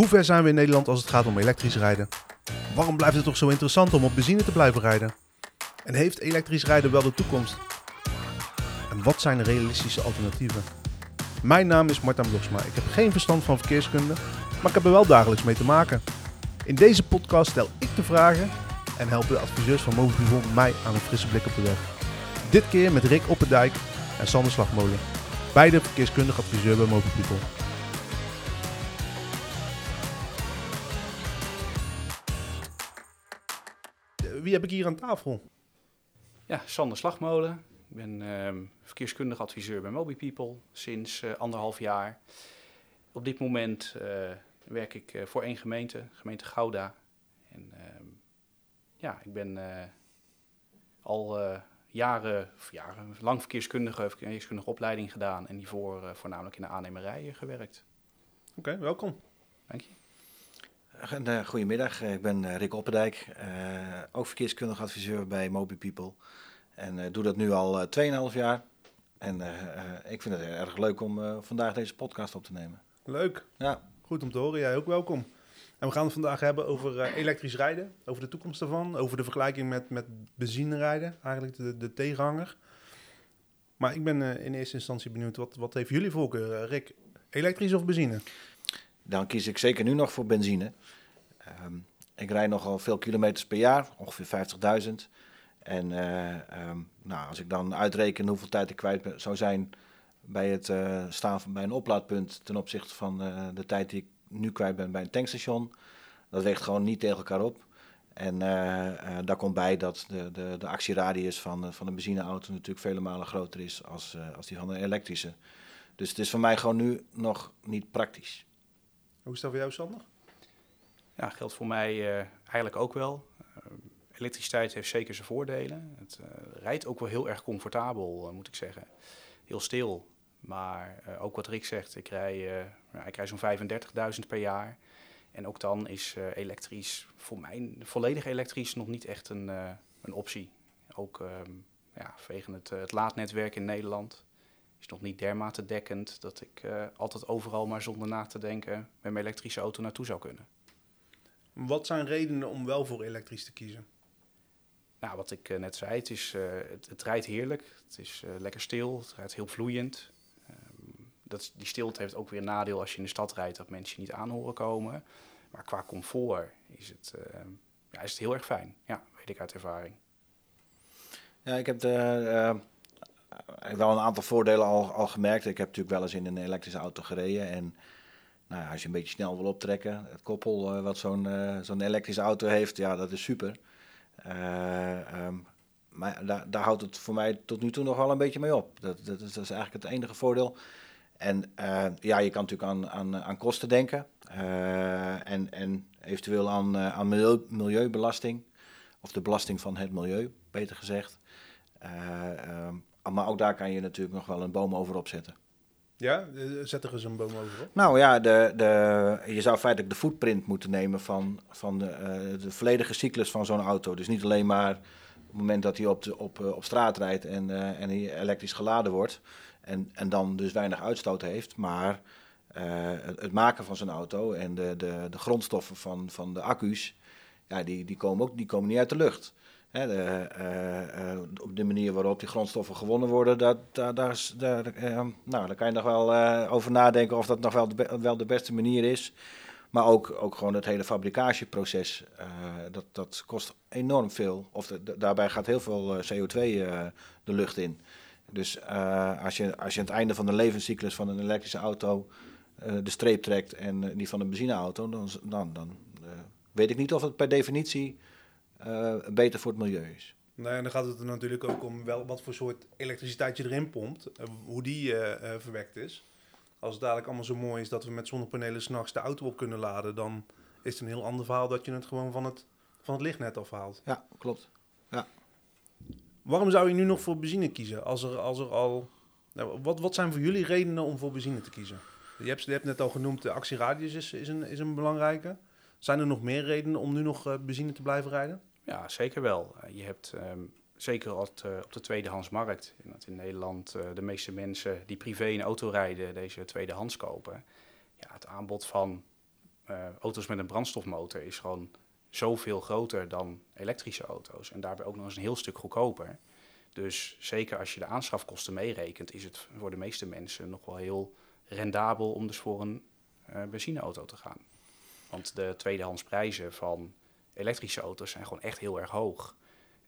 Hoe ver zijn we in Nederland als het gaat om elektrisch rijden? Waarom blijft het toch zo interessant om op benzine te blijven rijden? En heeft elektrisch rijden wel de toekomst? En wat zijn de realistische alternatieven? Mijn naam is Martin Bloksma. Ik heb geen verstand van verkeerskunde, maar ik heb er wel dagelijks mee te maken. In deze podcast stel ik de vragen en helpen de adviseurs van Mobilivon mij aan een frisse blik op de weg. Dit keer met Rick Oppendijk en Sander Slagmolen. Beide verkeerskundig adviseur bij Mobile Wie heb ik hier aan tafel? Ja, Sander Slagmolen. Ik ben ehm, verkeerskundig adviseur bij Mobi People sinds eh, anderhalf jaar. Op dit moment eh, werk ik eh, voor één gemeente, gemeente Gouda. En ehm, ja, ik ben al jaren, of jaren lang verkeerskundige, verkeerskundige opleiding gedaan. En hiervoor voornamelijk in de aannemerij gewerkt. Oké, welkom. Dank je. Eh, goedemiddag, Eh, ik ben eh, Rick Oppendijk, ook verkeerskundig adviseur bij Mobi People. En doe dat nu al eh, 2,5 jaar. En ik vind het erg leuk om vandaag deze podcast op te nemen. Leuk. Ja, Goed om te horen. Jij ook welkom. En we gaan het vandaag hebben over elektrisch rijden, over de toekomst daarvan, over de vergelijking met, met benzine rijden, eigenlijk de, de tegenhanger. Maar ik ben in eerste instantie benieuwd, wat, wat heeft jullie voorkeur, Rick? Elektrisch of benzine? Dan kies ik zeker nu nog voor benzine. Ehm, ik rijd nogal veel kilometers per jaar, ongeveer 50.000. En eh, ehm, nou, als ik dan uitreken hoeveel tijd ik kwijt zou zijn bij het eh, staan van, bij een oplaadpunt ten opzichte van eh, de tijd die ik nu kwijt ben bij een tankstation, dat weegt gewoon niet tegen elkaar op. En daar komt bij dat de, de, de actieradius van, van een benzineauto natuurlijk vele malen groter is als, als die van een elektrische. Dus het is voor mij gewoon nu nog niet praktisch. Hoe is dat voor jou, Sander? Ja, geldt voor mij eh, eigenlijk ook wel. Eh, elektriciteit heeft zeker zijn voordelen. Het eh, rijdt ook wel heel erg comfortabel, moet ik zeggen. Heel stil. Maar ook wat Rick zegt, ik rij, nou, ik rij zo'n 35.000 per jaar. En ook dan is elektrisch, voor mij volledig elektrisch, nog niet echt een, een optie. Ook ehm, ja, vanwege het, het laadnetwerk in Nederland is nog niet dermate dekkend dat ik eh, altijd overal maar zonder na te denken met mijn elektrische auto naartoe zou kunnen. Wat zijn redenen om wel voor elektrisch te kiezen? Nou, wat ik eh, net zei, het, is, eh, het, het rijdt heerlijk. Het is eh, lekker stil, het rijdt heel vloeiend. Ehm, dat, die stilte heeft ook weer een nadeel als je in de stad rijdt, dat mensen je niet aan horen komen. Maar qua comfort is het, eh, ja, is het heel erg fijn. Ja, weet ik uit ervaring. Ja, ik heb de, wel een aantal voordelen al, al gemerkt. Ik heb natuurlijk wel eens in een elektrische auto gereden. En nou, ja, als je een beetje snel wil optrekken, het koppel eh, wat zo'n eh, zo'n elektrische auto heeft, ja, dat is super. Eh, ehm, maar daar, houdt het voor mij tot nu toe nog wel een beetje mee op. Dat, dat, is, eigenlijk het enige voordeel. En eh, ja, je kan natuurlijk aan, aan, aan kosten denken. Eh, en, en eventueel aan, eh, aan milieu, milieubelasting. Of de belasting van het milieu, beter gezegd. Eh, ehm, maar ook daar kan je natuurlijk nog wel een boom over opzetten. Ja, eh, zet er eens een boom over op. Nou ja, de, de, je zou feitelijk de footprint moeten nemen van, van de, eh, de volledige cyclus van zo'n auto. Dus niet alleen maar op het moment dat hij op, de, op, eh, op straat rijdt en, en hij elektrisch geladen wordt. En, en dan dus weinig uitstoot heeft. Maar het, het maken van zo'n auto en de, de, de grondstoffen van, van de accu's, ja, die, die, komen ook, die komen niet uit de lucht. De, eh, eh, op de manier waarop die grondstoffen gewonnen worden, dat, daar, daar, is- daar, eh, nou, daar kan je nog wel eh, over nadenken of dat nog wel de, wel de beste manier is. Maar ook, ook gewoon het hele fabricageproces, eh, dat, dat kost enorm veel. Of daarbij gaat heel veel eh, CO2 eh, de lucht in. Dus eh, als, je, als je aan het einde van de levenscyclus van een elektrische auto eh, de streep trekt en eh, die van een benzineauto, dan, dan, dan eh, weet ik niet of het per definitie eh, beter voor het milieu is. Nou ja, dan gaat het er natuurlijk ook om wel wat voor soort elektriciteit je erin pompt. eh, hoe die eh, eh, verwekt is. Als het dadelijk allemaal zo mooi is dat we met zonnepanelen s'nachts de auto op kunnen laden, dan is het een heel ander verhaal dat je het gewoon van het, van het lichtnet afhaalt. Ja, klopt. Waarom zou je nu nog voor benzine kiezen? Als er, als er al. Nou, wat, wat zijn voor jullie redenen om voor benzine te kiezen? Je hebt, je hebt net al genoemd, de actieradius is, is, een, is een belangrijke. Zijn er nog meer redenen om nu nog benzine te blijven rijden? Ja, zeker wel. Eh, je hebt ehm, zeker op, het, eh, op de tweedehandsmarkt, in, Nederland eh, de meeste mensen die privé een auto rijden, deze tweedehands kopen. Ja, het aanbod van auto's met een brandstofmotor is gewoon zoveel groter dan elektrische auto's. En daarbij ook nog eens een heel stuk goedkoper. Dus zeker als je de aanschafkosten meerekent, is het voor de meeste mensen nog wel heel rendabel om dus voor een benzineauto te gaan. Want de tweedehands prijzen van elektrische auto's zijn gewoon echt heel erg hoog.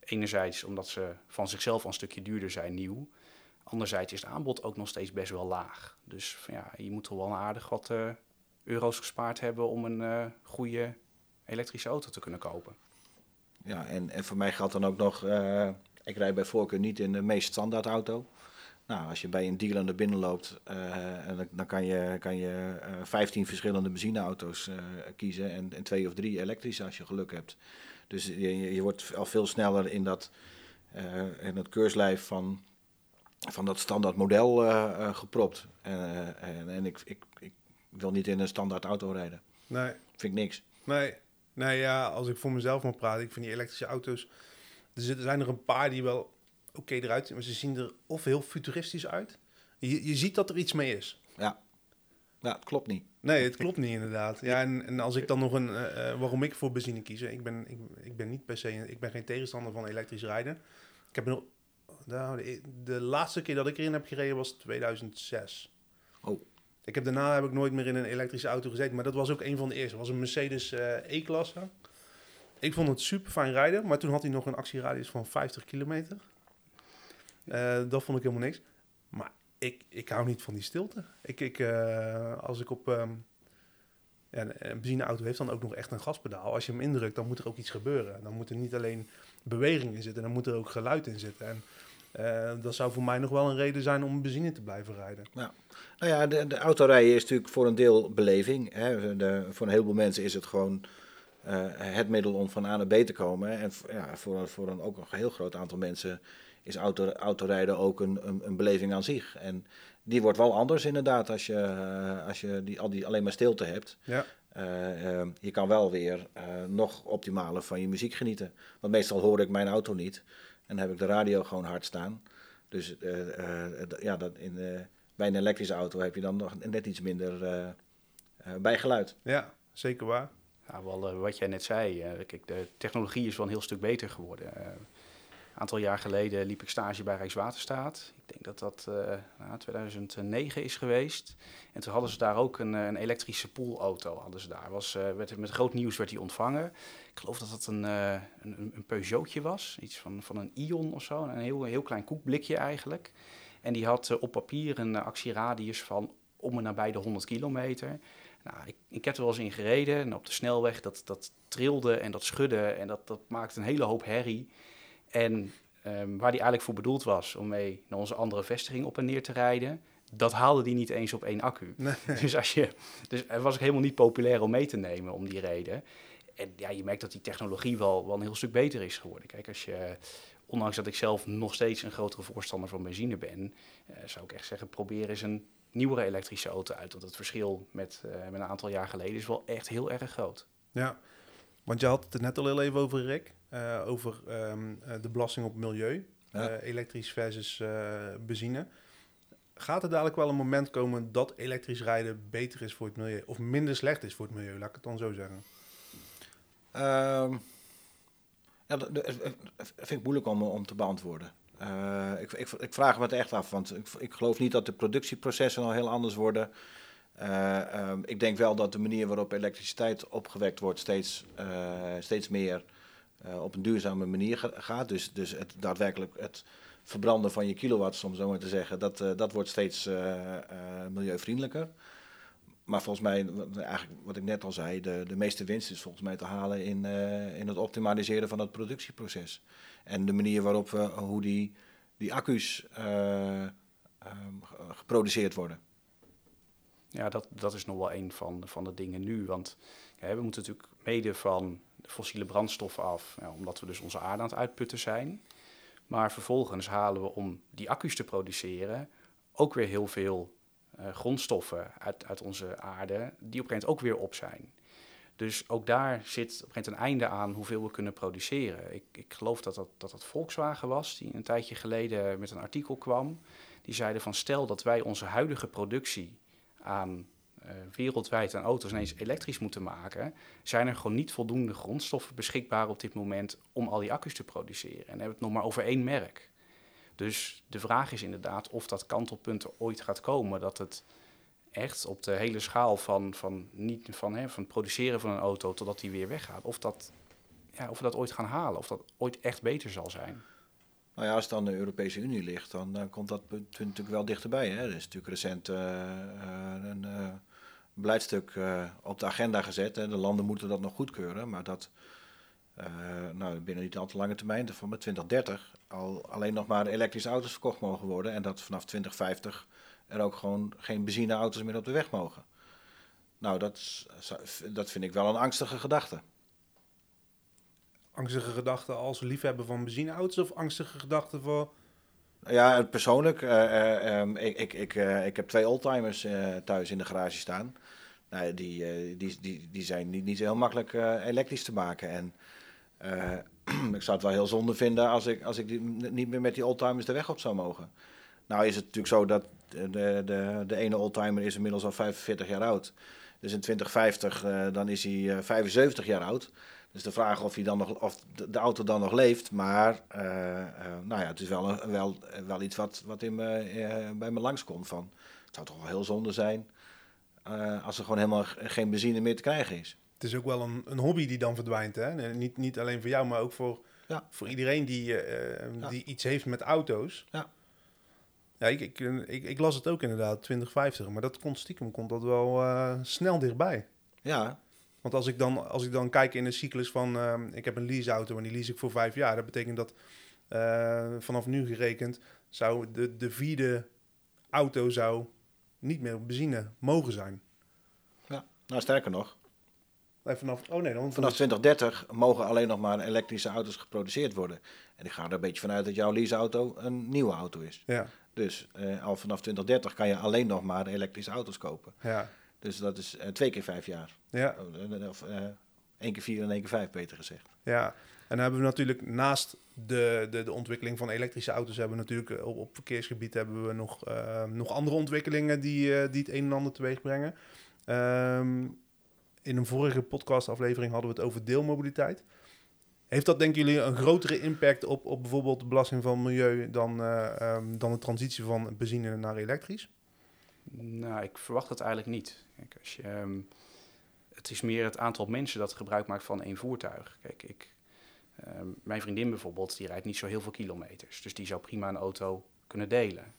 Enerzijds omdat ze van zichzelf al een stukje duurder zijn, nieuw. Anderzijds is het aanbod ook nog steeds best wel laag. Dus ja, je moet er wel een aardig wat uh, euro's gespaard hebben om een uh, goede elektrische auto te kunnen kopen. Ja, en, en voor mij geldt dan ook nog, uh, ik rijd bij voorkeur niet in de meest standaard auto. Nou, als je bij een dealer naar binnen loopt, dan, dan, kan je, kan je 15 verschillende benzineauto's kiezen en, en twee of drie elektrische als je geluk hebt. Dus je, je wordt al veel sneller in dat in het keurslijf van van dat standaard model gepropt. En, en, en ik, ik, ik, wil niet in een standaard auto rijden. Nee. Vind ik niks. Nee. Nee, ja, als ik voor mezelf mag praten, ik vind die elektrische auto's... Er zijn er een paar die wel oké eruit maar ze zien er of heel futuristisch uit. Je, je ziet dat er iets mee is. Ja. Ja, het klopt niet. Nee, het klopt niet inderdaad. Ja, en, en als ik dan nog een... Uh, waarom ik voor benzine kies, ik ben, ik, ik ben niet per se... Ik ben geen tegenstander van elektrisch rijden. Ik heb nog nou, de, de, laatste keer dat ik erin heb gereden was 2006. Oh. Ik heb, daarna heb ik nooit meer in een elektrische auto gezeten. Maar dat was ook een van de eerste. Was een Mercedes uh, E-klasse. Ik vond het super fijn rijden. Maar toen had hij nog een actieradius van 50 kilometer. Uh, dat vond ik helemaal niks. Maar ik, ik hou niet van die stilte. Ik, ik, uh, als ik op... Ja, een benzineauto heeft dan ook nog echt een gaspedaal. Als je hem indrukt, dan moet er ook iets gebeuren. Dan moet er niet alleen beweging in zitten, dan moet er ook geluid in zitten. En uh, dat zou voor mij nog wel een reden zijn om benzine te blijven rijden. Ja. Nou ja, de, de autorijden is natuurlijk voor een deel beleving. Hè. Voor een heleboel mensen is het gewoon het middel om van A naar B te komen. En ja, voor, voor een ook een heel groot aantal mensen is auto, autorijden ook een, een, een, beleving aan zich. En die wordt wel anders inderdaad als je, uh, als je die, al die, alleen maar stilte hebt. Ja. Uh, je kan wel weer nog optimaler van je muziek genieten. Want meestal hoor ik mijn auto niet. En heb ik de radio gewoon hard staan. Dus ja, dat in, bij een elektrische auto heb je dan nog net iets minder bijgeluid. Ja, zeker waar. Ja, wel, wat jij net zei, kijk, de technologie is wel een heel stuk beter geworden. Een aantal jaar geleden liep ik stage bij Rijkswaterstaat. Ik denk dat dat uh, nou, 2009 is geweest. En toen hadden ze daar ook een, een elektrische poolauto. Hadden ze daar. Was, uh, werd, met groot nieuws werd die ontvangen. Ik geloof dat dat een, een, een Peugeotje was. Iets van, van een Ion of zo. Een heel, heel klein koekblikje eigenlijk. En die had op papier een actieradius van om en nabij de 100 kilometer. Nou, ik, ik heb er wel eens in gereden. En op de snelweg, dat, dat trilde en dat schudde. En dat, dat maakte een hele hoop herrie. En um, waar die eigenlijk voor bedoeld was om mee naar onze andere vestiging op en neer te rijden, dat haalde die niet eens op één accu. Nee. Dus, als je, dus het was ook helemaal niet populair om mee te nemen om die reden. En ja, je merkt dat die technologie wel, wel een heel stuk beter is geworden. Kijk, als je, ondanks dat ik zelf nog steeds een grotere voorstander van benzine ben, uh, zou ik echt zeggen, probeer eens een nieuwere elektrische auto uit. Want het verschil met, uh, met een aantal jaar geleden is wel echt heel erg groot. Ja, want je had het net al heel even over, Rick. Uh, over um, de belasting op milieu. Ja. Uh, elektrisch versus uh, benzine. Gaat er dadelijk wel een moment komen dat elektrisch rijden beter is voor het milieu? Of minder slecht is voor het milieu, laat ik het dan zo zeggen. Um, ja, dat, dat, vind ik moeilijk om, om te beantwoorden. Ik, ik, ik, vraag me het echt af, want ik, ik geloof niet dat de productieprocessen al heel anders worden. Uh, um, ik denk wel dat de manier waarop elektriciteit opgewekt wordt steeds, uh, steeds meer uh, op een duurzame manier ga gaat. Dus, dus het daadwerkelijk het verbranden van je kilowatts, om zo maar te zeggen, dat, dat wordt steeds milieuvriendelijker. Maar volgens mij, eigenlijk wat ik net al zei, de, de meeste winst is volgens mij te halen in, in het optimaliseren van het productieproces. En de manier waarop we, hoe die, die accu's um, geproduceerd worden. Ja, dat, dat is nog wel een van, van de dingen nu. Want we moeten natuurlijk mede van fossiele brandstoffen af, ja, omdat we dus onze aarde aan het uitputten zijn. Maar vervolgens halen we om die accu's te produceren ook weer heel veel uh, grondstoffen uit, uit onze aarde, die op een gegeven moment ook weer op zijn. Dus ook daar zit op een gegeven moment een einde aan hoeveel we kunnen produceren. Ik, ik geloof dat dat, dat dat Volkswagen was, die een tijdje geleden met een artikel kwam. Die zeiden van stel dat wij onze huidige productie aan uh, wereldwijd aan auto's ineens elektrisch moeten maken, zijn er gewoon niet voldoende grondstoffen beschikbaar op dit moment om al die accu's te produceren. En hebben we het nog maar over één merk. Dus de vraag is inderdaad of dat kantelpunt er ooit gaat komen, dat het echt op de hele schaal van, van, niet, van, hè, van produceren van een auto totdat die weer weggaat, of, dat, ja, of we dat ooit gaan halen, of dat ooit echt beter zal zijn. Nou ja, als het aan de Europese Unie ligt, dan uh, komt dat punt natuurlijk wel dichterbij. Hè? Er is natuurlijk recent uh, een uh, beleidstuk op de agenda gezet. En de landen moeten dat nog goedkeuren. Maar dat nou, binnen niet al te lange termijn, van met 2030, al alleen nog maar elektrische auto's verkocht mogen worden. En dat vanaf 2050 er ook gewoon geen benzineauto's meer op de weg mogen. Nou, dat, dat vind ik wel een angstige gedachte angstige gedachten als liefhebber van benzineauto's of angstige gedachten voor... Ja, persoonlijk. Uh, um, ik, ik, ik, uh, ik heb twee oldtimers thuis in de garage staan. Nou, die, die, die, die zijn niet, niet heel makkelijk elektrisch te maken. En ik zou het wel heel zonde vinden als ik, als ik die, niet meer met die oldtimers de weg op zou mogen. Nou is het natuurlijk zo dat de, de, de ene oldtimer is inmiddels al 45 jaar oud. Dus in 2050 dan is hij 75 jaar oud. Dus de vraag of, hij dan nog, of de, auto dan nog leeft. Maar uh, uh, nou ja, het is wel, een, wel, wel iets wat, wat in me, uh, bij me langskomt. Van, het zou toch wel heel zonde zijn als er gewoon helemaal geen benzine meer te krijgen is. Het is ook wel een, een hobby die dan verdwijnt. Hè? Niet, niet alleen voor jou, maar ook voor, ja. voor iedereen die, ja. die iets heeft met auto's. Ja. Ja, ik, ik, ik, ik, las het ook inderdaad, 2050. Maar dat komt stiekem komt dat wel snel dichtbij. Ja, want als ik dan, als ik dan kijk in de cyclus van, uh, ik heb een leaseauto en die lease ik voor vijf jaar. Dat betekent dat uh, vanaf nu gerekend zou de, de vierde auto zou niet meer op benzine mogen zijn. Ja, nou sterker nog. vanaf, oh nee, dan vanaf 2030 mogen alleen nog maar elektrische auto's geproduceerd worden. En ik ga er een beetje vanuit dat jouw leaseauto een nieuwe auto is. Ja. Dus uh, al vanaf 2030 kan je alleen nog maar elektrische auto's kopen. Ja. Dus dat is uh, twee keer vijf jaar. Ja. Oh, of uh, één keer vier en één keer vijf, beter gezegd. Ja, en dan hebben we natuurlijk naast de, de, de ontwikkeling van elektrische auto's... hebben we natuurlijk eh, op, op verkeersgebied hebben we nog, nog andere ontwikkelingen... die, die het een en ander teweeg brengen. Um, in een vorige podcastaflevering hadden we het over deelmobiliteit. Heeft dat, denken jullie, een grotere impact op, op bijvoorbeeld de belasting van milieu... dan, um, dan de transitie van benzine naar elektrisch? Nou, ik verwacht het eigenlijk niet. Kijk, als je, um, het is meer het aantal mensen dat gebruik maakt van één voertuig. Kijk, ik, um, mijn vriendin bijvoorbeeld, die rijdt niet zo heel veel kilometers. Dus die zou prima een auto kunnen delen.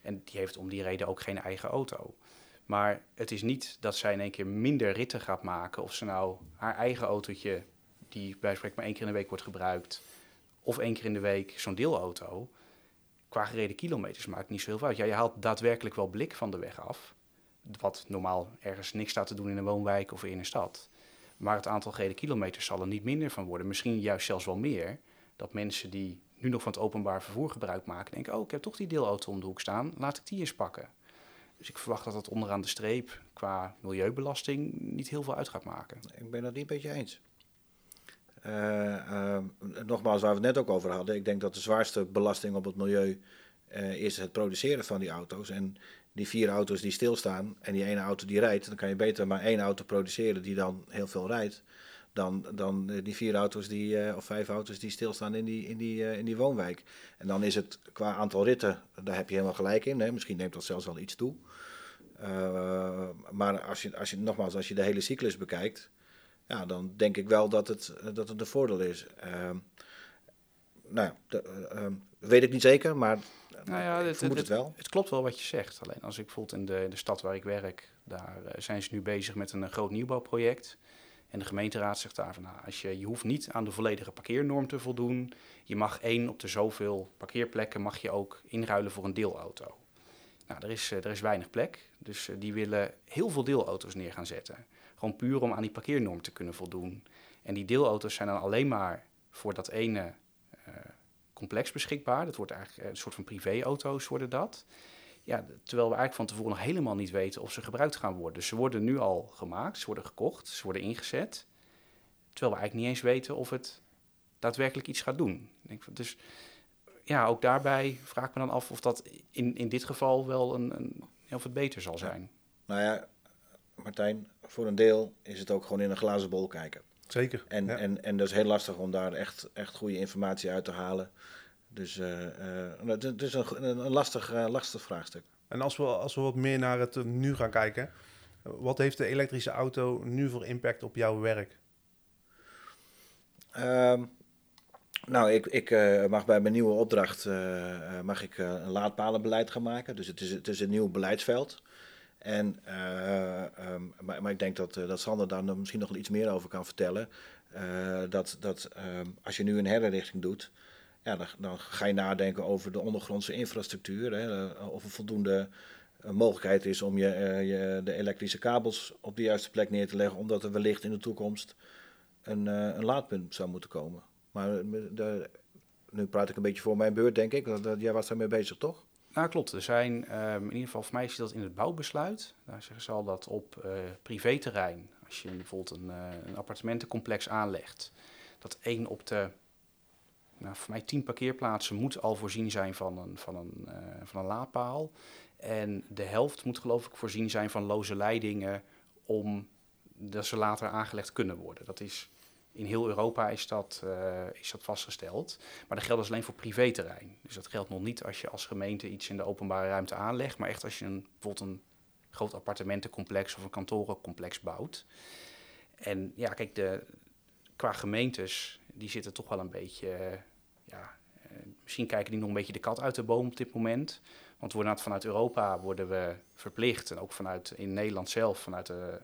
En die heeft om die reden ook geen eigen auto. Maar het is niet dat zij in één keer minder ritten gaat maken. Of ze nou haar eigen autootje, die bij maar één keer in de week wordt gebruikt, of één keer in de week zo'n deelauto qua gereden kilometers maakt niet zo heel veel uit. Ja, je haalt daadwerkelijk wel blik van de weg af. Wat normaal ergens niks staat te doen in een woonwijk of in een stad. Maar het aantal gereden kilometers zal er niet minder van worden. Misschien juist zelfs wel meer. Dat mensen die nu nog van het openbaar vervoer gebruik maken, denken: Oh, ik heb toch die deelauto om de hoek staan, laat ik die eens pakken. Dus ik verwacht dat dat onderaan de streep qua milieubelasting niet heel veel uit gaat maken. Ik ben dat niet een beetje eens. Uh, uh, nogmaals, waar we het net ook over hadden. Ik denk dat de zwaarste belasting op het milieu uh, is het produceren van die auto's. En die vier auto's die stilstaan en die ene auto die rijdt, dan kan je beter maar één auto produceren die dan heel veel rijdt. Dan, dan die vier auto's die, of vijf auto's die stilstaan in die, in, die, in die woonwijk. En dan is het qua aantal ritten, daar heb je helemaal gelijk in. Misschien neemt dat zelfs wel iets toe. maar als je, als je, nogmaals, als je de hele cyclus bekijkt, ja, dan denk ik wel dat het, eh, dat het een voordeel is. Uh, nou ja, uh, weet ik niet zeker, maar nou ja, het, het, het, wel. Het klopt wel wat je zegt. Alleen als ik bijvoorbeeld in de, in de stad waar ik werk, daar zijn ze nu bezig met een groot nieuwbouwproject. En de gemeenteraad zegt daar van, nou, als je, je hoeft niet aan de volledige parkeernorm te voldoen. Je mag één op de zoveel parkeerplekken mag je ook inruilen voor een deelauto. Nou, er is, er is weinig plek, dus die willen heel veel deelauto's neer gaan zetten. Gewoon puur om aan die parkeernorm te kunnen voldoen. En die deelauto's zijn dan alleen maar voor dat ene uh, complex beschikbaar. Dat wordt eigenlijk een soort van privéauto's worden dat. Ja, terwijl we eigenlijk van tevoren nog helemaal niet weten of ze gebruikt gaan worden. Dus ze worden nu al gemaakt, ze worden gekocht, ze worden ingezet. Terwijl we eigenlijk niet eens weten of het daadwerkelijk iets gaat doen. Dus ja, ook daarbij vraag ik me dan af of dat in, in dit geval wel een, een of het beter zal zijn. Nou ja, Martijn, voor een deel is het ook gewoon in een glazen bol kijken. Zeker. En, ja. en, en dat is heel lastig om daar echt, echt goede informatie uit te halen. Dus eh, het is een, een, lastig, eh, lastig vraagstuk. En als we, als we wat meer naar het nu gaan kijken, wat heeft de elektrische auto nu voor impact op jouw werk? Ehm, nou, ik, ik mag bij mijn nieuwe opdracht mag ik, een laadpalenbeleid gaan maken. Dus het is, het is een nieuw beleidsveld. En, eh, ehm, maar, maar ik denk dat, eh, dat Sander daar misschien nog iets meer over kan vertellen. Eh, dat dat ehm, als je nu een herinrichting doet, ja, dan, dan ga je nadenken over de ondergrondse infrastructuur. Hè, of er voldoende mogelijkheid is om je, je, de elektrische kabels op de juiste plek neer te leggen, omdat er wellicht in de toekomst een, een laadpunt zou moeten komen. Maar nu praat ik een beetje voor mijn beurt, denk ik. want, jij was daarmee bezig, toch? Nou, klopt. Er zijn, ehm, in ieder geval voor mij is dat in het bouwbesluit. Daar zeggen ze al dat op eh privéterrein, als je bijvoorbeeld een, eh, een appartementencomplex aanlegt, dat één op de, nou, voor mij tien parkeerplaatsen moet al voorzien zijn van een, van een, eh, van een laadpaal. En de helft moet geloof ik voorzien zijn van loze leidingen om dat ze later aangelegd kunnen worden. Dat is, in heel Europa is dat, eh, is dat vastgesteld. Maar dat geldt dus alleen voor privéterrein. Dus dat geldt nog niet als je als gemeente iets in de openbare ruimte aanlegt, maar echt als je een, bijvoorbeeld een groot appartementencomplex of een kantorencomplex bouwt. En ja, kijk, de, qua gemeentes, die zitten toch wel een beetje, eh, ja, eh, misschien kijken die nog een beetje de kat uit de boom op dit moment. Want we worden vanuit Europa worden we verplicht, en ook vanuit in Nederland zelf, vanuit de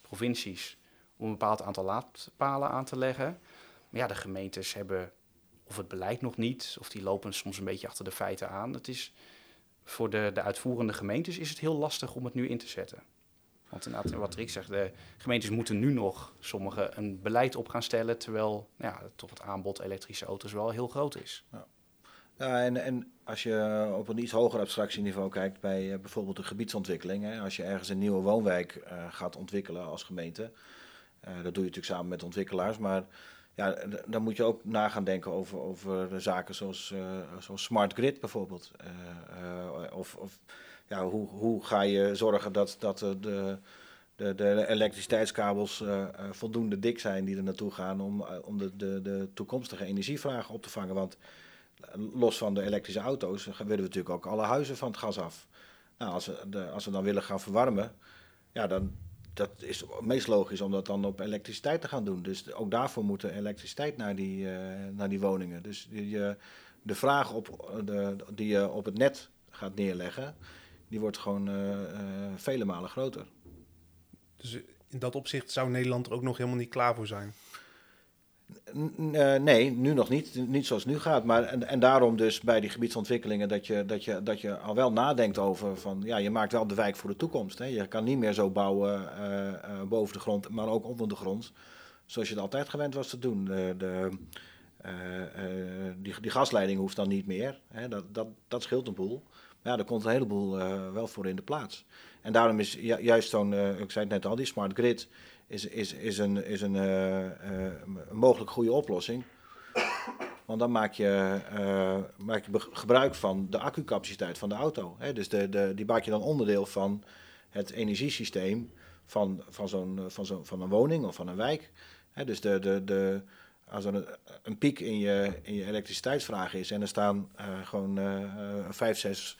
provincies, om een bepaald aantal laadpalen aan te leggen. Maar ja, de gemeentes hebben of het beleid nog niet, of die lopen soms een beetje achter de feiten aan. Het is, voor de, de uitvoerende gemeentes is het heel lastig om het nu in te zetten. Want inderdaad, wat Rick zegt, de gemeentes moeten nu nog sommige een beleid op gaan stellen, terwijl ja, toch het aanbod elektrische auto's wel heel groot is. Ja, en, en als je op een iets hoger abstractieniveau kijkt bij eh, bijvoorbeeld de gebiedsontwikkeling. Als je ergens een nieuwe woonwijk eh, gaat ontwikkelen als gemeente. Eh, dat doe je natuurlijk samen met ontwikkelaars. Maar ja, dan moet je ook na gaan denken over, over zaken zoals, eh, zoals smart grid bijvoorbeeld. Eh, of of ja, hoe, hoe ga je zorgen dat, dat de, de, de elektriciteitskabels voldoende dik zijn die er naartoe gaan om, om de, de, toekomstige energievragen op te vangen. Want los van de elektrische auto's willen we natuurlijk ook alle huizen van het gas af. Nou, als we, de, als we dan willen gaan verwarmen, ja, dan dat is meest logisch om dat dan op elektriciteit te gaan doen. Dus ook daarvoor moet er elektriciteit naar die, eh, naar die woningen. Dus eh, de vraag op, de, die je op het net gaat neerleggen, die wordt gewoon eh, vele malen groter. Dus in dat opzicht zou Nederland er ook nog helemaal niet klaar voor zijn. Eh, nee, nu nog niet. Niet zoals het nu gaat. Maar, en, en daarom dus bij die gebiedsontwikkelingen dat je, dat, je, dat je al wel nadenkt over van ja, je maakt wel de wijk voor de toekomst. Hè. Je kan niet meer zo bouwen eh, eh, boven de grond, maar ook onder de grond. Zoals je het altijd gewend was te doen. De, die, die gasleiding hoeft dan niet meer. Hè. Dat, dat, dat scheelt een boel. Maar ja, er komt een heleboel wel voor in de plaats. En daarom is ju- juist zo'n, ik zei het net al, die smart grid is, is, is een, is een, eh, eh, een mogelijk goede oplossing. Want dan maak je, eh, maak je gebruik van de accucapaciteit van de auto. Hè? Dus de, de, die maak je dan onderdeel van het energiesysteem van, van, zo'n, van, zo'n, van een woning of van een wijk. Hè? Dus de, de, de, als er een, piek in je, in je elektriciteitsvraag is en er staan gewoon vijf, zes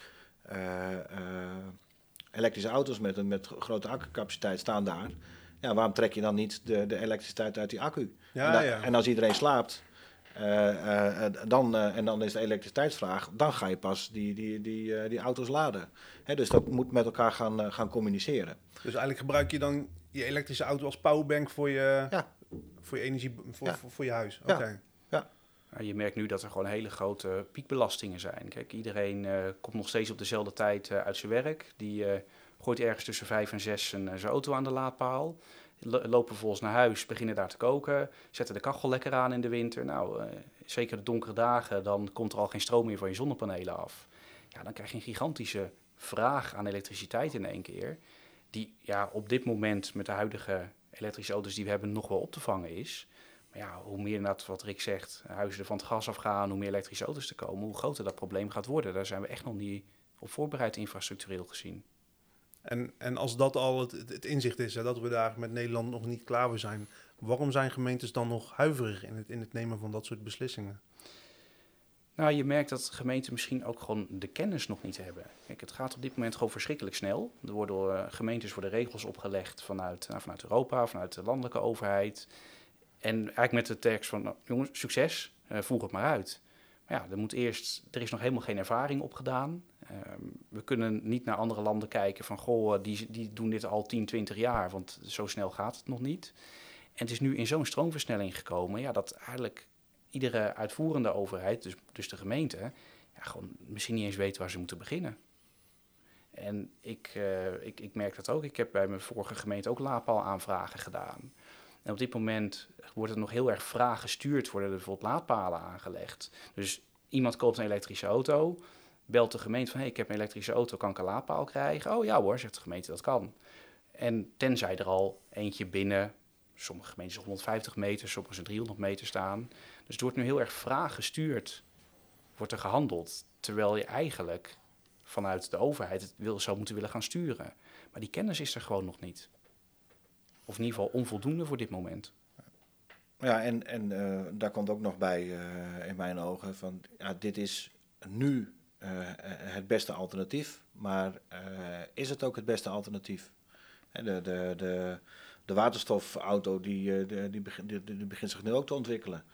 elektrische auto's met met grote accucapaciteit staan daar. Ja, waarom trek je dan niet de, de elektriciteit uit die accu? Ja, en, da- ja. en als iedereen slaapt, eh, eh, eh, dan, eh, en dan is de elektriciteitsvraag, dan ga je pas die, die, die, eh, die auto's laden. Hè, dus dat moet met elkaar gaan, gaan communiceren. Dus eigenlijk gebruik je dan je elektrische auto als powerbank voor je, Ja. voor je energie, voor, Ja. voor, voor je huis. Ja. Oké. Ja, je merkt nu dat er gewoon hele grote piekbelastingen zijn. Kijk, iedereen eh, komt nog steeds op dezelfde tijd eh, uit zijn werk. Die eh, gooit ergens tussen vijf en zes zijn, eh, zijn auto aan de laadpaal. Lo- lopen vervolgens naar huis, beginnen daar te koken. Zetten de kachel lekker aan in de winter. Nou, eh, zeker de donkere dagen, dan komt er al geen stroom meer van je zonnepanelen af. Ja, dan krijg je een gigantische vraag aan elektriciteit in één keer. Die ja, op dit moment met de huidige elektrische auto's die we hebben nog wel op te vangen is. Maar ja, hoe meer inderdaad wat Rick zegt, huizen er van het gas afgaan, hoe meer elektrische auto's te komen, hoe groter dat probleem gaat worden. Daar zijn we echt nog niet op voorbereid infrastructureel gezien. En, en als dat al het, het inzicht is, dat we daar met Nederland nog niet klaar voor zijn, waarom zijn gemeentes dan nog huiverig in het, in het nemen van dat soort beslissingen? Nou, je merkt dat gemeenten misschien ook gewoon de kennis nog niet hebben. Kijk, het gaat op dit moment gewoon verschrikkelijk snel. Er worden uh, gemeentes worden regels opgelegd vanuit, nou, vanuit Europa, vanuit de landelijke overheid. En eigenlijk met de tekst van, nou, jongens, succes, uh, voer het maar uit. Maar ja, er, moet eerst, er is nog helemaal geen ervaring opgedaan. Uh, we kunnen niet naar andere landen kijken van, goh, die, die doen dit al 10, 20 jaar, want zo snel gaat het nog niet. En het is nu in zo'n stroomversnelling gekomen, ja, dat eigenlijk iedere uitvoerende overheid, dus, dus de gemeente, ja, gewoon misschien niet eens weet waar ze moeten beginnen. En ik, uh, ik, ik merk dat ook. Ik heb bij mijn vorige gemeente ook laadpaal-aanvragen gedaan. En op dit moment wordt er nog heel erg vraag gestuurd, worden er bijvoorbeeld laadpalen aangelegd. Dus iemand koopt een elektrische auto, belt de gemeente van... hey, ik heb een elektrische auto, kan ik een laadpaal krijgen? Oh ja hoor, zegt de gemeente, dat kan. En tenzij er al eentje binnen, sommige gemeentes 150 meter, sommige 300 meter staan... Dus het wordt nu heel erg vraag gestuurd, wordt er gehandeld. Terwijl je eigenlijk vanuit de overheid het wil, zou moeten willen gaan sturen. Maar die kennis is er gewoon nog niet. Of in ieder geval onvoldoende voor dit moment. Ja, en, en uh, daar komt ook nog bij uh, in mijn ogen van ja, dit is nu het beste alternatief, maar is het ook het beste alternatief? De, de, de, de waterstofauto die, die, begint, die, begint zich nu ook te ontwikkelen.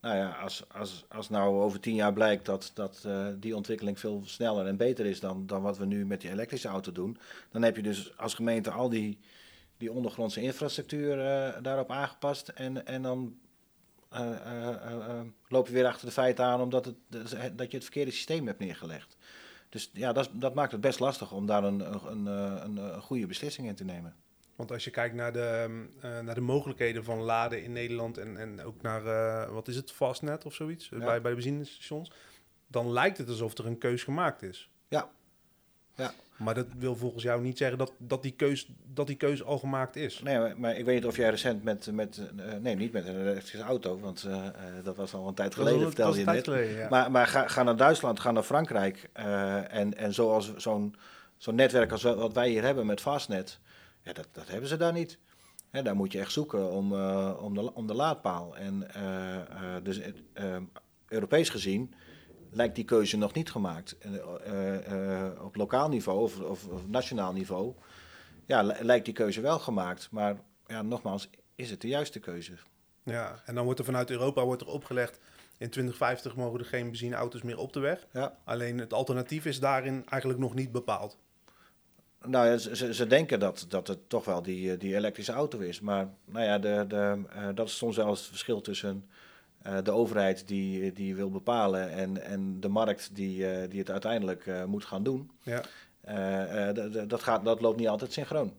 Nou ja, als, als, als nou over tien jaar blijkt dat, dat die ontwikkeling veel sneller en beter is dan, dan wat we nu met die elektrische auto doen, dan heb je dus als gemeente al die, die ondergrondse infrastructuur daarop aangepast en, en dan uh, loop je weer achter de feiten aan omdat het, dat je het verkeerde systeem hebt neergelegd. Dus ja, dat, dat maakt het best lastig om daar een, een, een, een goede beslissing in te nemen. Want als je kijkt naar de, uh, naar de mogelijkheden van laden in Nederland en, en ook naar, uh, wat is het, Fastnet of zoiets, ja. bij, bij de benzinestations, dan lijkt het alsof er een keus gemaakt is. Ja. Ja. Maar dat wil volgens jou niet zeggen dat, dat, die, keus, dat die keus al gemaakt is. Nee, maar, maar ik weet niet of jij recent met, met uh, nee, niet met een elektrische auto, want dat was al een tijd geleden, vertelde je net. Geleden, ja. Maar, maar ga, ga naar Duitsland, ga naar Frankrijk en, en zoals zo'n zo'n netwerk als wat wij hier hebben met Fastnet, ja, dat, dat hebben ze daar niet. Hè, daar moet je echt zoeken om, om, de, om de laadpaal. En dus Europees gezien lijkt die keuze nog niet gemaakt. op lokaal niveau of, of, of, nationaal niveau ja, lijkt die keuze wel gemaakt. Maar ja, nogmaals, is het de juiste keuze? Ja, en dan wordt er vanuit Europa wordt er opgelegd... in 2050 mogen er geen benzineauto's meer op de weg. Ja. Alleen het alternatief is daarin eigenlijk nog niet bepaald. Nou ja, ze, ze denken dat, dat het toch wel die, die elektrische auto is. Maar nou ja, de, de, uh, dat is soms wel het verschil tussen uh, de overheid die, die wil bepalen en, en de markt die, uh, die het uiteindelijk moet gaan doen. Ja. dat, gaat, dat loopt niet altijd synchroon.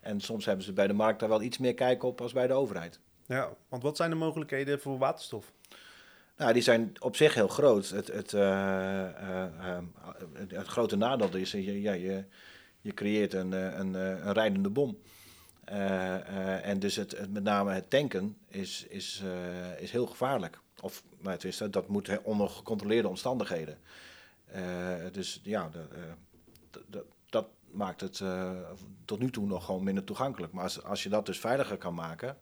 En soms hebben ze bij de markt daar wel iets meer kijk op als bij de overheid. Ja, want wat zijn de mogelijkheden voor waterstof? Nou, die zijn op zich heel groot. Het, het, het grote nadeel is, ja, je, je creëert een, een, een rijdende bom. Uh, uh, en dus het, het, met name het tanken is, is, uh, is heel gevaarlijk. Of nou, is, dat moet onder gecontroleerde omstandigheden. dus ja, dat maakt het tot nu toe nog gewoon minder toegankelijk. Maar als, als je dat dus veiliger kan maken,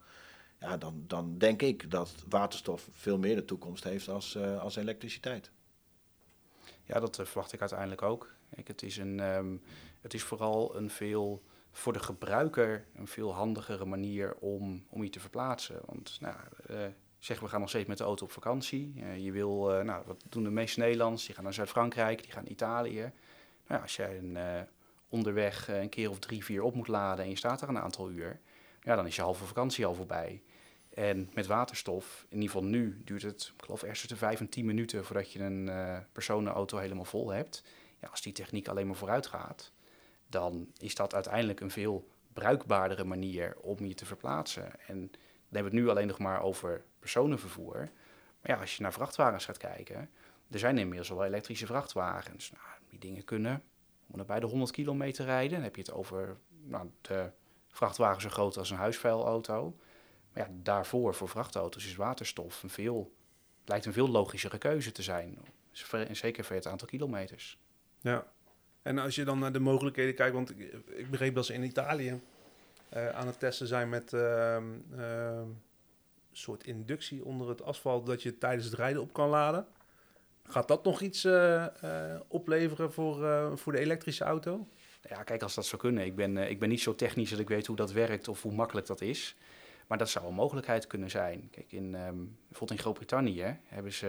ja, dan, dan denk ik dat waterstof veel meer de toekomst heeft als, als elektriciteit. Ja, dat verwacht ik uiteindelijk ook. Kijk, het is een. Um, het is vooral een veel voor de gebruiker een veel handigere manier om, om je te verplaatsen. Want nou, uh, zeg, we gaan nog steeds met de auto op vakantie. Uh, je wil, uh, nou, wat doen de meeste Nederlanders? Die gaan naar Zuid-Frankrijk, die gaan naar Italië. Nou, als jij een, onderweg een keer of drie, vier op moet laden en je staat er een aantal uur, ja, dan is je halve vakantie al voorbij. En met waterstof, in ieder geval nu, duurt het, ik geloof, eerst tussen vijf en tien minuten voordat je een personenauto helemaal vol hebt. Ja, als die techniek alleen maar vooruit gaat, dan is dat uiteindelijk een veel bruikbaardere manier om je te verplaatsen. En dan hebben we het nu alleen nog maar over personenvervoer. Maar ja, als je naar vrachtwagens gaat kijken, er zijn inmiddels al elektrische vrachtwagens. Nou, die dingen kunnen bij de 100 kilometer rijden. Dan heb je het over nou, de vrachtwagen zo groot als een huisvuilauto. Maar ja, daarvoor, voor vrachtauto's, is waterstof een veel, lijkt een veel logischere keuze te zijn. Zeker voor het aantal kilometers. Ja, En als je dan naar de mogelijkheden kijkt, want ik, ik begreep dat ze in Italië eh, aan het testen zijn met ehm, ehm, een soort inductie onder het asfalt, dat je tijdens het rijden op kan laden. Gaat dat nog iets eh, eh, opleveren voor, voor de elektrische auto? Ja, kijk, als dat zou kunnen. Ik ben, ik ben niet zo technisch dat ik weet hoe dat werkt of hoe makkelijk dat is. Maar dat zou een mogelijkheid kunnen zijn. Kijk, in, ehm, bijvoorbeeld in Groot-Brittannië hebben ze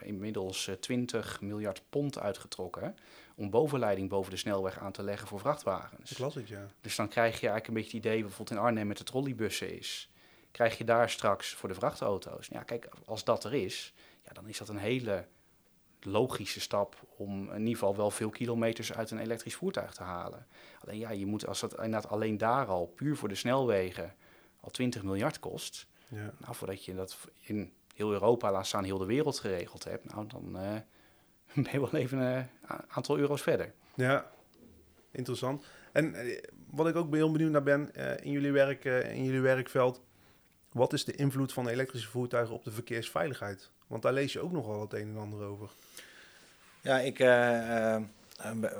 eh, inmiddels eh, 20 miljard pond uitgetrokken om bovenleiding boven de snelweg aan te leggen voor vrachtwagens. Ik las het, ja. Dus dan krijg je eigenlijk een beetje het idee, bijvoorbeeld in Arnhem met de trolleybussen is, krijg je daar straks voor de vrachtauto's. Ja, kijk, als dat er is, ja, dan is dat een hele logische stap om in ieder geval wel veel kilometers uit een elektrisch voertuig te halen. Alleen ja, je moet als dat inderdaad alleen daar al puur voor de snelwegen al 20 miljard kost, ja. nou voordat je dat in heel Europa, laat staan heel de wereld geregeld hebt, nou dan eh, ben je wel even een aantal euro's verder. Ja, interessant. En eh, wat ik ook heel benieuwd naar ben, eh, in, jullie werk, eh, in jullie werkveld, wat is de invloed van elektrische voertuigen op de verkeersveiligheid? Want daar lees je ook nogal het een en ander over. Ja, ik, eh, eh,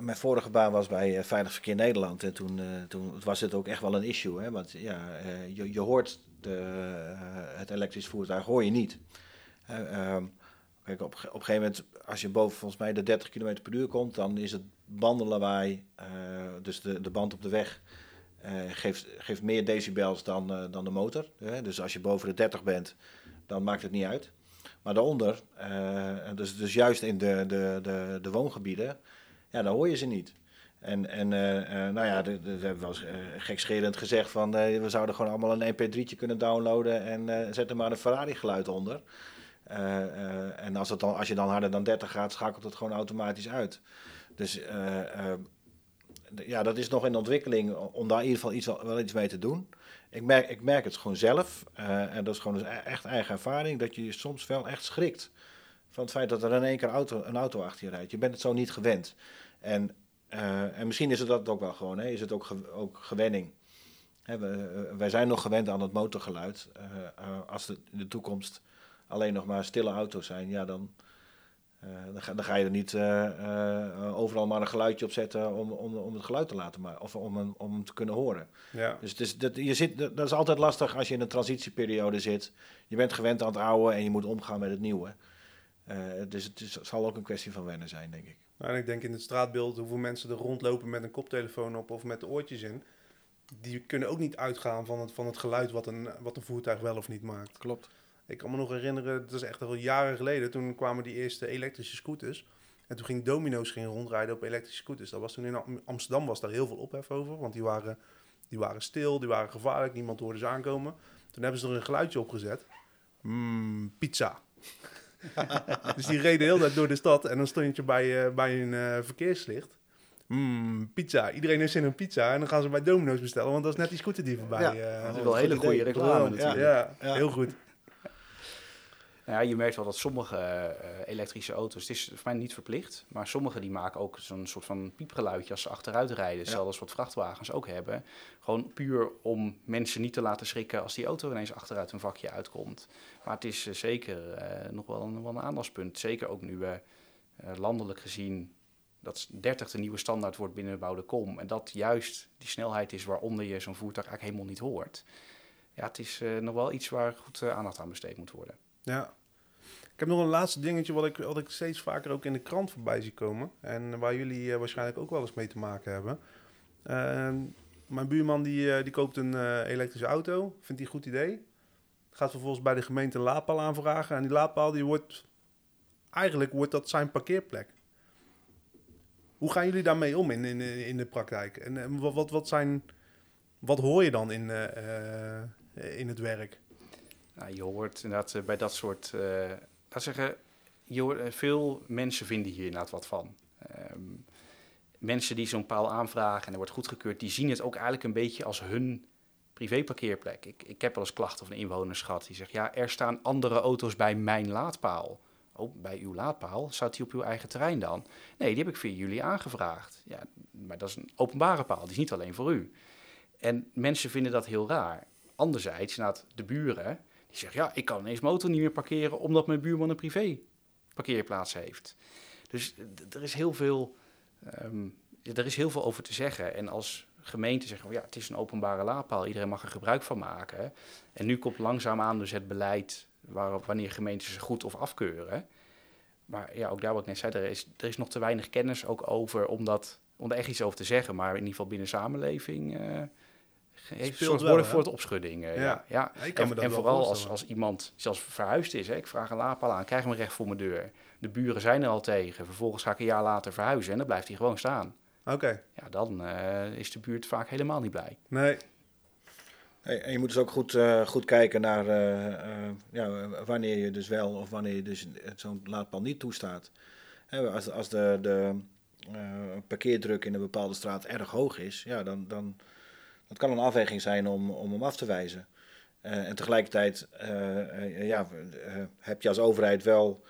mijn vorige baan was bij eh, Veilig Verkeer Nederland. En toen, eh, toen was het ook echt wel een issue. Hè? Want ja, eh, je, je hoort de, eh, het elektrisch voertuig hoor je niet. Eh, ehm, kijk, op, op een gegeven moment, als je boven volgens mij de 30 km per uur komt, dan is het bandenlawaai, eh, dus de, de band op de weg, eh, geeft, geeft meer decibels dan, eh, dan de motor. Dus als je boven de 30 bent, dan maakt het niet uit. Maar daaronder, eh, dus, dus juist in de, de, de, de woongebieden, ja, dan hoor je ze niet. En, en eh, eh, nou ja, we hebben wel eens eh, gekscherend gezegd van we zouden gewoon allemaal een mp3'tje kunnen downloaden en zet er maar een Ferrari geluid onder. En als, het dan, als je dan harder dan 30 gaat, schakelt het gewoon automatisch uit. Dus ja, dat is nog in ontwikkeling om daar in ieder geval iets, wel, iets mee te doen. Ik merk, ik merk het gewoon zelf, en dat is gewoon dus e- echt eigen ervaring, dat je je soms wel echt schrikt van het feit dat er in één keer auto, een auto achter je rijdt. Je bent het zo niet gewend. En, eh, en misschien is het dat ook wel gewoon, hè? is het ook, ge- ook gewenning. Hè, we, eh, wij zijn nog gewend aan het motorgeluid. Eh, als het in de toekomst alleen nog maar stille auto's zijn, ja, dan, dan, ga, dan ga je er niet overal maar een geluidje op zetten om, om, om het geluid te laten maken, of om, hem- om hem te kunnen horen. Ja, Dus het is, dat, je zit, dat dat is altijd lastig als je in een transitieperiode zit. Je bent gewend aan het oude en je moet omgaan met het nieuwe. Dus het is, zal ook een kwestie van wennen zijn, denk ik. Nou, en ik denk in het straatbeeld hoeveel mensen er rondlopen met een koptelefoon op of met de oortjes in. Die kunnen ook niet uitgaan van het, van het geluid wat een, wat een voertuig wel of niet maakt. Klopt. Ik kan me nog herinneren, dat is echt al jaren geleden, toen kwamen die eerste elektrische scooters. En toen ging Domino's ging rondrijden op elektrische scooters. Dat was toen in Am- Amsterdam was daar heel veel ophef over, want die waren, die waren stil, die waren gevaarlijk, niemand hoorde ze aankomen. Toen hebben ze er een geluidje op gezet. Mmm, pizza. dus die reden heel tijd door de stad en dan stond je bij, eh, bij een eh, verkeerslicht. Mmm, pizza. Iedereen heeft zin in een pizza en dan gaan ze bij Domino's bestellen, want dat is net die scooter die voorbij. Ja. eh, Dat is wel goed hele goede reclame Ja. natuurlijk. ja, Ja. heel goed. Nou ja, je merkt wel dat sommige eh, elektrische auto's, het is voor mij niet verplicht, maar sommige die maken ook zo'n soort van piepgeluidje als ze achteruit rijden, zelfs wat vrachtwagens ook hebben. Gewoon puur om mensen niet te laten schrikken als die auto ineens achteruit een vakje uitkomt. Maar het is eh, zeker eh, nog wel een, wel een aandachtspunt. Zeker ook nu we landelijk gezien dat 30 de nieuwe standaard wordt binnen de bouwde kom. En dat juist die snelheid is waaronder je zo'n voertuig eigenlijk helemaal niet hoort. Ja, het is nog wel iets waar goed aandacht aan besteed moet worden. Ja. Ik heb nog een laatste dingetje wat ik, wat ik steeds vaker ook in de krant voorbij zie komen. En waar jullie eh, waarschijnlijk ook wel eens mee te maken hebben. Ehm, mijn buurman die, eh, die koopt een eh, elektrische auto. Vindt hij een goed idee. Gaat vervolgens bij de gemeente een laadpaal aanvragen. En die laadpaal die wordt... Eigenlijk wordt dat zijn parkeerplek. Hoe gaan jullie daarmee om in, in, in de praktijk? En wat, wat, zijn, wat hoor je dan in, in het werk? Nou, je hoort inderdaad eh, bij dat soort, eh laat zeggen, je hoort, eh, veel mensen vinden hier inderdaad wat van. Ehm, mensen die zo'n paal aanvragen en er wordt goedgekeurd, die zien het ook eigenlijk een beetje als hun privéparkeerplek. Ik, ik heb wel eens klachten van inwoners gehad die zeggen, ja, er staan andere auto's bij mijn laadpaal. Oh, bij uw laadpaal? Staat die op uw eigen terrein dan? Nee, die heb ik via jullie aangevraagd. Ja, maar dat is een openbare paal, die is niet alleen voor u. En mensen vinden dat heel raar. Anderzijds, de buren, die zeggen, ja, ik kan ineens motor niet meer parkeren omdat mijn buurman een privé parkeerplaats heeft. Dus er is heel veel Ehm, er is heel veel over te zeggen. En als gemeente zeggen, ja, het is een openbare laadpaal, iedereen mag er gebruik van maken. En nu komt langzaamaan dus het beleid waarop wanneer gemeentes ze goed of afkeuren. Maar ja, ook daar wat ik net zei, er is, er is nog te weinig kennis ook over om, dat, om er echt iets over te zeggen. Maar in ieder geval binnen samenleving uh, heeft Speelt worden wel, voor het opschudding. eh, Ja. ja. En, me dat en vooral als, als iemand zelfs verhuisd is, hè, ik vraag een laadpaal aan, krijg hem recht voor mijn deur. De buren zijn er al tegen, vervolgens ga ik een jaar later verhuizen en dan blijft hij gewoon staan. Oké, Ja, dan eh, is de buurt vaak helemaal niet blij. nee. Hey, En je moet dus ook goed, eh, goed kijken naar eh, eh, ja, wanneer je dus wel of wanneer je dus zo'n laadpaal niet toestaat. Hè, als, als de, de eh, parkeerdruk in een bepaalde straat erg hoog is, ja, dan, dan dat kan een afweging zijn om, om hem af te wijzen. Eh, en tegelijkertijd eh, eh, ja, heb je als overheid wel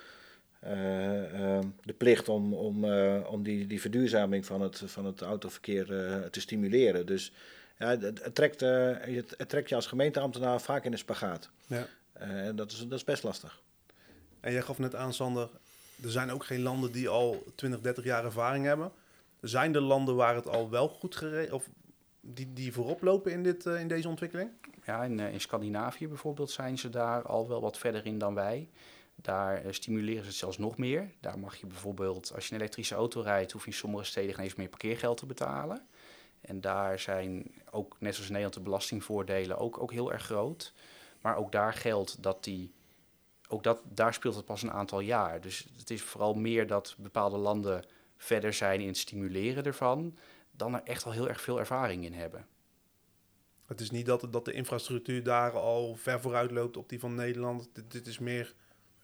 de plicht om, om, om die, die verduurzaming van het, van het autoverkeer te stimuleren. Dus ja, het, het trekt, het, het trekt je als gemeenteambtenaar vaak in een spagaat. Ja. En dat, is, dat is best lastig. En jij gaf net aan, Sander, er zijn ook geen landen die al 20, 30 jaar ervaring hebben. Zijn er landen waar het al wel goed geregeld, of die, die voorop lopen in, dit, eh, in deze ontwikkeling? Ja, in, eh, in Scandinavië bijvoorbeeld zijn ze daar al wel wat verder in dan wij. Daar eh, stimuleren ze het zelfs nog meer. Daar mag je bijvoorbeeld, als je een elektrische auto rijdt, hoef je in sommige steden geen eens meer parkeergeld te betalen. En daar zijn ook, net zoals in Nederland, de belastingvoordelen ook, ook heel erg groot. Maar ook daar geldt dat die, ook dat, daar speelt het pas een aantal jaar. Dus het is vooral meer dat bepaalde landen verder zijn in het stimuleren ervan, dan er echt al heel erg veel ervaring in hebben. Het is niet dat, dat de infrastructuur daar al ver vooruit loopt op die van Nederland. Dit, dit is meer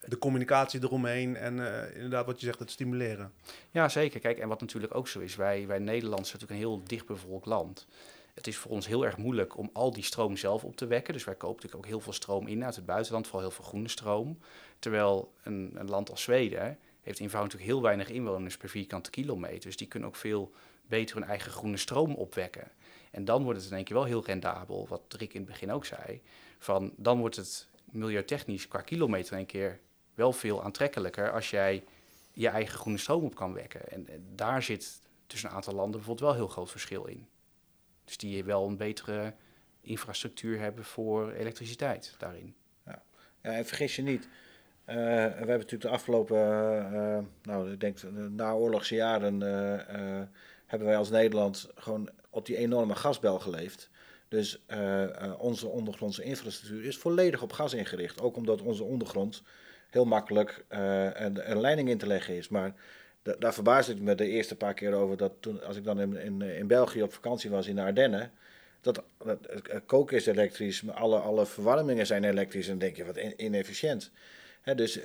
de communicatie eromheen en eh, inderdaad wat je zegt, het stimuleren. Ja, zeker. Kijk, en wat natuurlijk ook zo is, wij, wij Nederlanders zijn natuurlijk een heel dichtbevolkt land. Het is voor ons heel erg moeilijk om al die stroom zelf op te wekken. Dus wij kopen natuurlijk ook heel veel stroom in uit het buitenland, vooral heel veel groene stroom. Terwijl een, een land als Zweden heeft eenvoudig natuurlijk heel weinig inwoners per vierkante kilometer. Dus die kunnen ook veel beter hun eigen groene stroom opwekken. En dan wordt het in één keer wel heel rendabel, wat Rick in het begin ook zei. Van, dan wordt het milieutechnisch qua kilometer één keer wel veel aantrekkelijker als jij je eigen groene stroom op kan wekken. En, daar zit tussen een aantal landen bijvoorbeeld wel een heel groot verschil in. Dus die wel een betere infrastructuur hebben voor elektriciteit daarin. Ja, en vergis je niet. eh, we hebben natuurlijk de afgelopen, eh, nou, ik denk de naoorlogse jaren, hebben wij als Nederland gewoon op die enorme gasbel geleefd. Dus eh, eh, onze ondergrondse infrastructuur is volledig op gas ingericht. Ook omdat onze ondergrond heel makkelijk eh, een, leiding in te leggen is. Maar da- daar verbaasde ik me de eerste paar keer over dat toen, als ik dan in, in, België op vakantie was in de Ardennen, dat, dat koken is elektrisch, maar alle, alle verwarmingen zijn elektrisch. En denk je, wat in- inefficiënt. Dus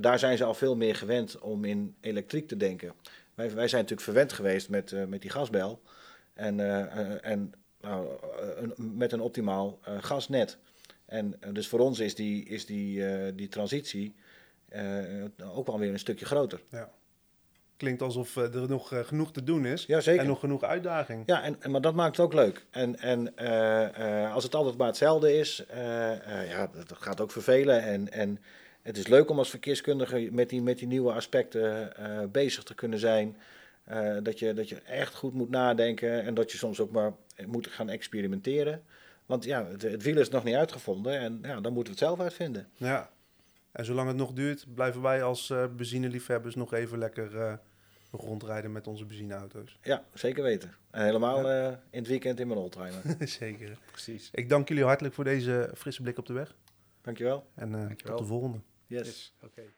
daar zijn ze al veel meer gewend om in elektriek te denken. Wij, wij zijn natuurlijk verwend geweest met, eh, met die gasbel. En, eh, eh, en nou, een- met een optimaal gasnet. En dus voor ons is die, is die, die transitie ook wel weer een stukje groter. Klinkt alsof er nog genoeg te doen is Jazeker. en nog genoeg uitdaging. Ja, en, en- maar dat maakt het ook leuk. En, en als het altijd maar hetzelfde is, ja, dat gaat ook vervelen. En, en het is leuk om als verkeerskundige met die, met die nieuwe aspecten eh, bezig te kunnen zijn. Eh, dat, je, dat je echt goed moet nadenken en dat je soms ook maar moet gaan experimenteren. Want ja, het, het wiel is nog niet uitgevonden en ja, dan moeten we het zelf uitvinden. Ja. En zolang het nog duurt, blijven wij als eh benzineliefhebbers nog even lekker eh, rondrijden met onze benzineauto's. Ja, zeker weten. En helemaal eh, in het weekend in mijn oldtimer. Zeker. Precies. Ik dank jullie hartelijk voor deze frisse blik op de weg. Dankjewel. En eh, Dankjewel. tot de volgende. Yes. Oké.